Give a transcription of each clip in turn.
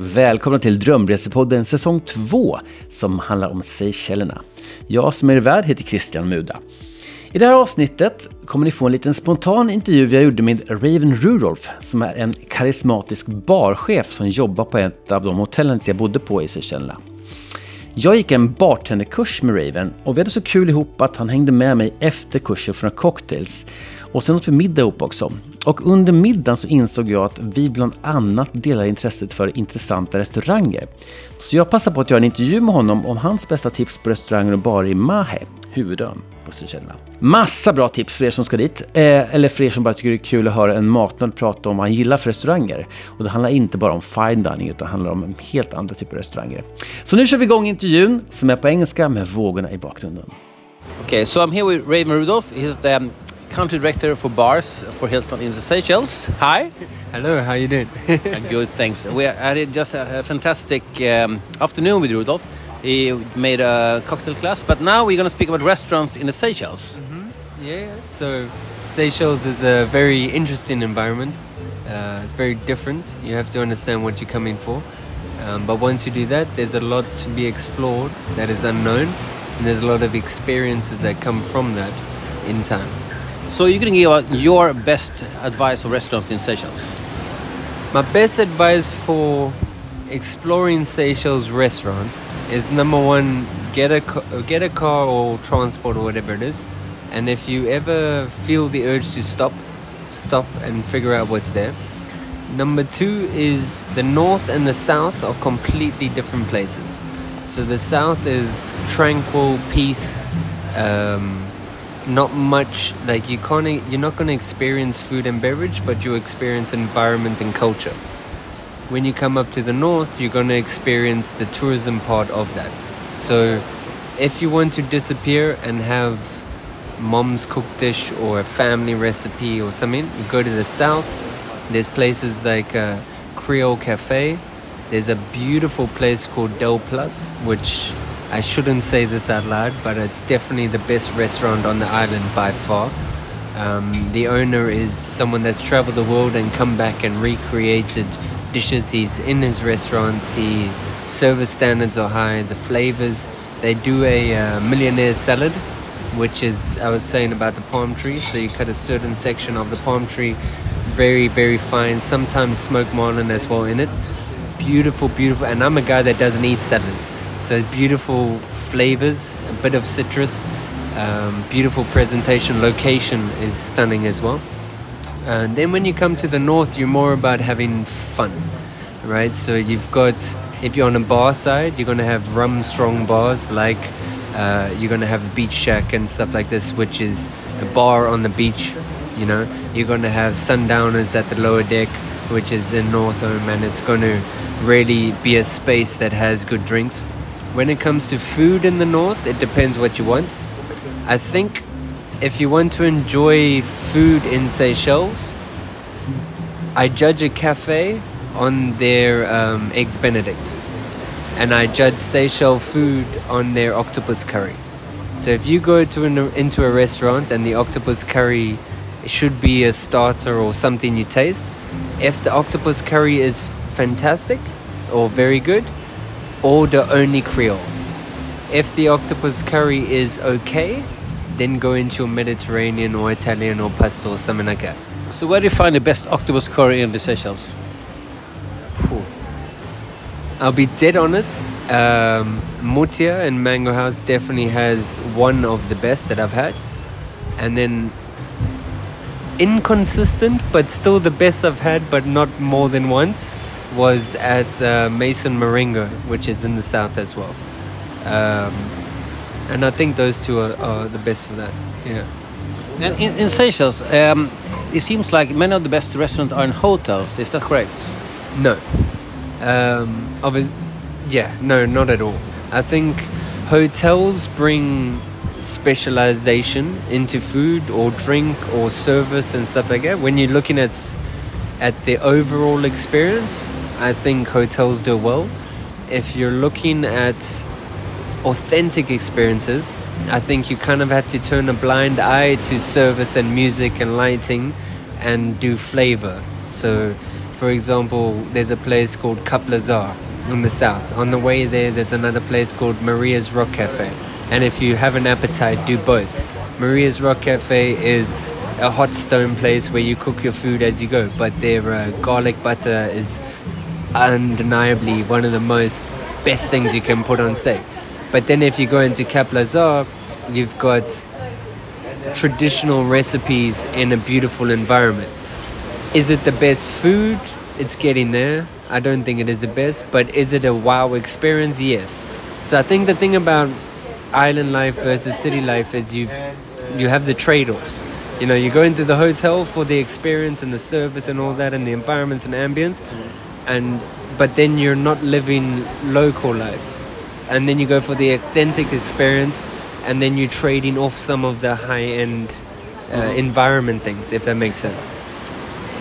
Välkomna till Drömresepodden säsong 2 som handlar om Seychellerna. Jag som är värd heter Christian Muda. I det här avsnittet kommer ni få en liten spontan intervju jag gjorde med Raven Rudolph som är en karismatisk barchef som jobbar på ett av de hotellen jag bodde på i Seychellerna. Jag gick en bartenderkurs med Raven och vi hade så kul ihop att han hängde med mig efter kursen för några cocktails. Och sen åt vi middag ihop också. Och under middagen så insåg jag att vi bland annat delar intresset för intressanta restauranger. Så jag passade på att göra en intervju med honom om hans bästa tips på restauranger och barer i Mahe, huvudön på Seychellerna. Massa bra tips för er som ska dit, eh, eller för er som bara tycker det är kul att höra en matnörd prata om vad han gillar för restauranger. Och det handlar inte bara om fine dining utan det handlar om helt andra typer av restauranger. Så nu kör vi igång intervjun som är på engelska med vågorna i bakgrunden. Okej, Okay, so I'm here with Raymond Rudolph. He's the um, country director for bars for Hilton in the Seychelles. Hi. Hello, how you doing? I'm good, thanks. We had just a, a fantastic um, afternoon with Rudolph. He made a cocktail class, but now we're going to speak about restaurants in the Seychelles. yeah, so Seychelles is a very interesting environment. Uh, it's very different. You have to understand what you're coming for. Um, but once you do that, there's a lot to be explored that is unknown, and there's a lot of experiences that come from that in time. So going to give your best advice for restaurants in Seychelles. My best advice for exploring Seychelles restaurants is number one, get a get a car or transport or whatever it is, and if you ever feel the urge to stop, stop and figure out what's there. Number two is the north and the south are completely different places. So the south is tranquil, peace. Um, not much like you can't you're not going to experience food and beverage but you experience environment and culture. When you come up to the north you're going to experience the tourism part of that. So if you want to disappear and have mom's cooked dish or a family recipe or something you go to the south there's places like uh, creole cafe. There's a beautiful place called Del Place which I shouldn't say this out loud, but it's definitely the best restaurant on the island by far. Um, the owner is someone that's traveled the world and come back and recreated dishes. He's in his restaurants. He service standards are high. The flavors. They do a uh, millionaire salad, which is I was saying about the palm tree. So you cut a certain section of the palm tree, very very fine. Sometimes smoked marlin as well in it. Beautiful, beautiful. And I'm a guy that doesn't eat salads. So beautiful flavors, a bit of citrus, um, beautiful presentation. Location is stunning as well. And then when you come to the north, you're more about having fun, right? So you've got, if you're on a bar side, you're going to have rum strong bars like uh, you're going to have a beach shack and stuff like this, which is a bar on the beach. You know, you're going to have sundowners at the lower deck, which is in Northolme, and it's going to really be a space that has good drinks. When it comes to food in the north, it depends what you want. I think if you want to enjoy food in Seychelles, I judge a cafe on their um, eggs Benedict, and I judge Seychelles food on their octopus curry. So if you go to an, into a restaurant and the octopus curry should be a starter or something you taste, if the octopus curry is fantastic or very good, order only Creole. If the octopus curry is okay, then go into a Mediterranean or Italian or pasta or something like that. So where do you find the best octopus curry in the Seychelles? I'll be dead honest. Um, Mutia and Mango House definitely has one of the best that I've had, and then inconsistent but still the best I've had, but not more than once, was at uh, Mason Marengo, which is in the south as well. Um, and I think those two are, are the best for that. Yeah. And in, in Seychelles, um, it seems like many of the best restaurants are in hotels. Is that correct? No. Um, obvi- yeah, no, not at all. I think hotels bring specialization into food or drink or service and stuff like that. When you're looking at at the overall experience, I think hotels do well. If you're looking at authentic experiences, I think you kind of have to turn a blind eye to service and music and lighting and do flavor. So For example, there's a place called Cap Lazare in the south. On the way there, there's another place called Maria's Rock Cafe. And if you have an appetite, do both. Maria's Rock Cafe is a hot stone place where you cook your food as you go, but their uh, garlic butter is undeniably one of the most best things you can put on steak. But then if you go into Cap Lazare, you've got traditional recipes in a beautiful environment. Is it the best food? It's getting there. I don't think it is the best, but is it a wow experience? Yes. So I think the thing about island life versus city life is you've you have the trade-offs. You know, you go into the hotel for the experience and the service and all that and the environments and ambience and but then you're not living local life. And then you go for the authentic experience and then you're trading off some of the high-end uh, environment things if that makes sense.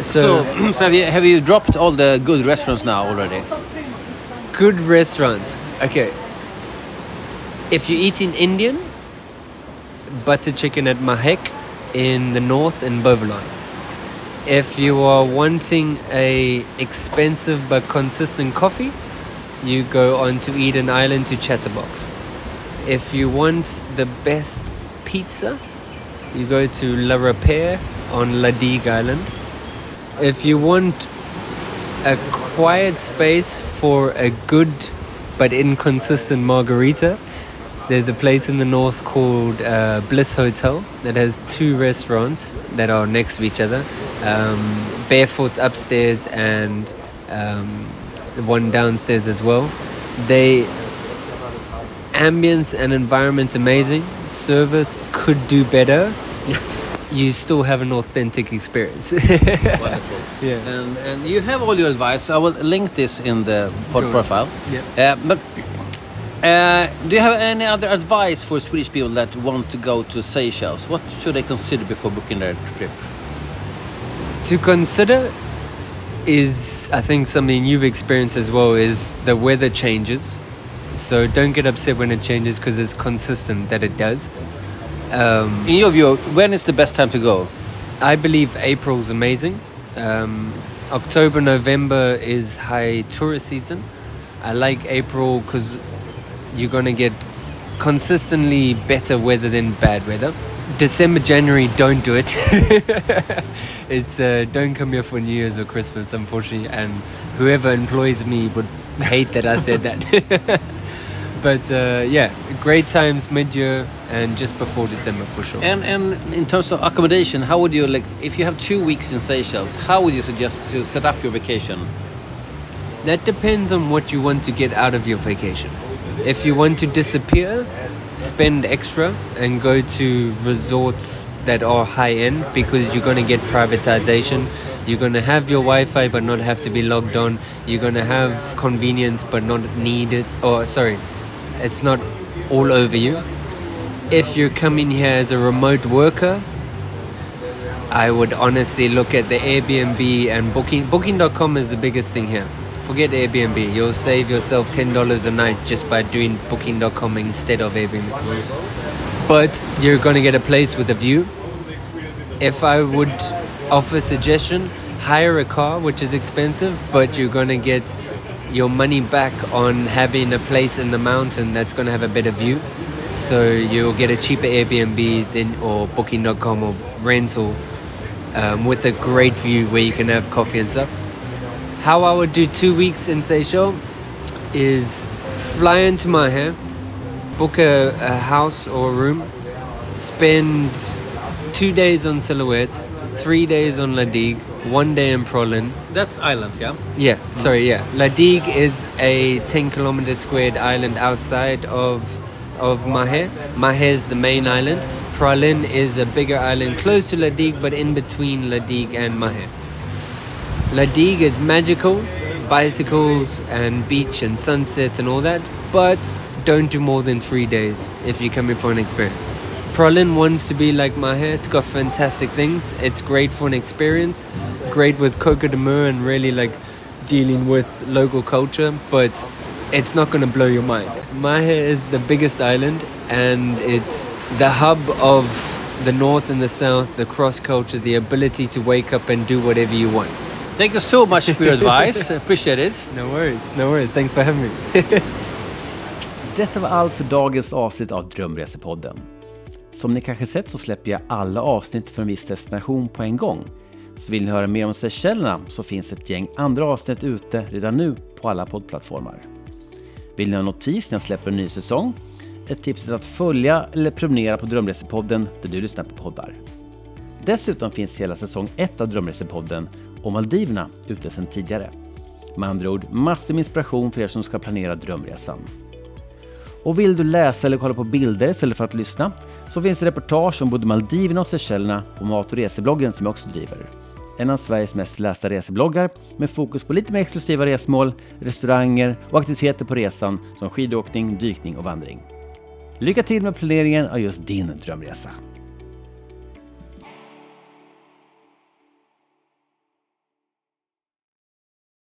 So, so, have, you, have you dropped all the good restaurants now already? good restaurants. Okay. If you're eating Indian, butter chicken at Mahek in the north in Beau Vallon. If you are wanting a expensive but consistent coffee, you go on to Eden Island to Chatterbox. If you want the best pizza, you go to La Repair on La Digue Island. If you want a quiet space for a good but inconsistent margarita, there's a place in the north called uh, Bliss Hotel that has two restaurants that are next to each other um, Barefoot upstairs and um, the one downstairs as well. They ambience and environment's amazing. Service could do better. you still have an authentic experience. Wonderful. Yeah. And, and you have all your advice. I will link this in the pod profile. Yeah. Uh, but uh, do you have any other advice for Swedish people that want to go to Seychelles? What should they consider before booking their trip? to consider is I think something you've experienced as well is the weather changes. So don't get upset when it changes because it's consistent that it does. Um, In your view, when is the best time to go? I believe April's amazing. Um, October, November is high tourist season. I like April because you're gonna get consistently better weather than bad weather. December, January, don't do it. it's uh, don't come here for New Year's or Christmas, unfortunately. And whoever employs me would hate that I said that. but uh, yeah, great times mid-year and just before December for sure. And and in terms of accommodation, how would you like if you have two weeks in Seychelles? How would you suggest to set up your vacation? That depends on what you want to get out of your vacation. If you want to disappear, spend extra and go to resorts that are high end because you're going to get privatization. You're going to have your Wi Fi but not have to be logged on. You're going to have convenience but not need it. Or, sorry, it's not all over you. If you're coming here as a remote worker, I would honestly look at the Airbnb and Booking. Booking.com is the biggest thing here. Forget Airbnb. You'll save yourself $10 a night just by doing Booking.com instead of Airbnb. But you're going to get a place with a view. If I would offer suggestion, hire a car, which is expensive, but you're going to get your money back on having a place in the mountain that's going to have a better view. So you'll get a cheaper Airbnb than or Booking.com or rental um, with a great view where you can have coffee and stuff. How I would do two weeks in Seychelles is fly into Mahe, book a, a house or a room, spend two days on Silhouette, three days on La Digue, one day in Praslin. That's islands, yeah. Yeah, sorry, yeah. La Digue is a 10 kilometer squared island outside of of Mahe. Mahe is the main island. Praslin is a bigger island close to La Digue but in between La Digue and Mahe. La Digue is magical, bicycles and beach and sunsets and all that, but don't do more than three days if you're coming for an experience. Praslin wants to be like Mahe. It's got fantastic things. It's great for an experience, great with Coco de Mer and really like dealing with local culture, but it's not going to blow your mind. Mahe is the biggest island and it's the hub of the north and the south, the cross culture, the ability to wake up and do whatever you want. Thank you so much for your advice. Appreciate it. No worries, no worries. Thanks for having me. Detta var allt för dagens avsnitt av Drömresepodden. Som ni kanske sett så släpper jag alla avsnitt för en viss destination på en gång. Så vill ni höra mer om Seychellerna så finns ett gäng andra avsnitt ute redan nu på alla poddplattformar. Vill ni ha notis när jag släpper en ny säsong? Ett tips är att följa eller prenumerera på Drömresepodden där du lyssnar på poddar. Dessutom finns hela säsong 1 av Drömresepodden och Maldiverna ute sedan tidigare. Med andra ord, massor med inspiration för er som ska planera drömresan. Och vill du läsa eller kolla på bilder istället för att lyssna så finns det reportage om både Maldiverna och Seychellerna på mat och resebloggen som jag också driver. En av Sveriges mest lästa resebloggar med fokus på lite mer exklusiva resmål, restauranger och aktiviteter på resan som skidåkning, dykning och vandring. Lycka till med planeringen av just din drömresa!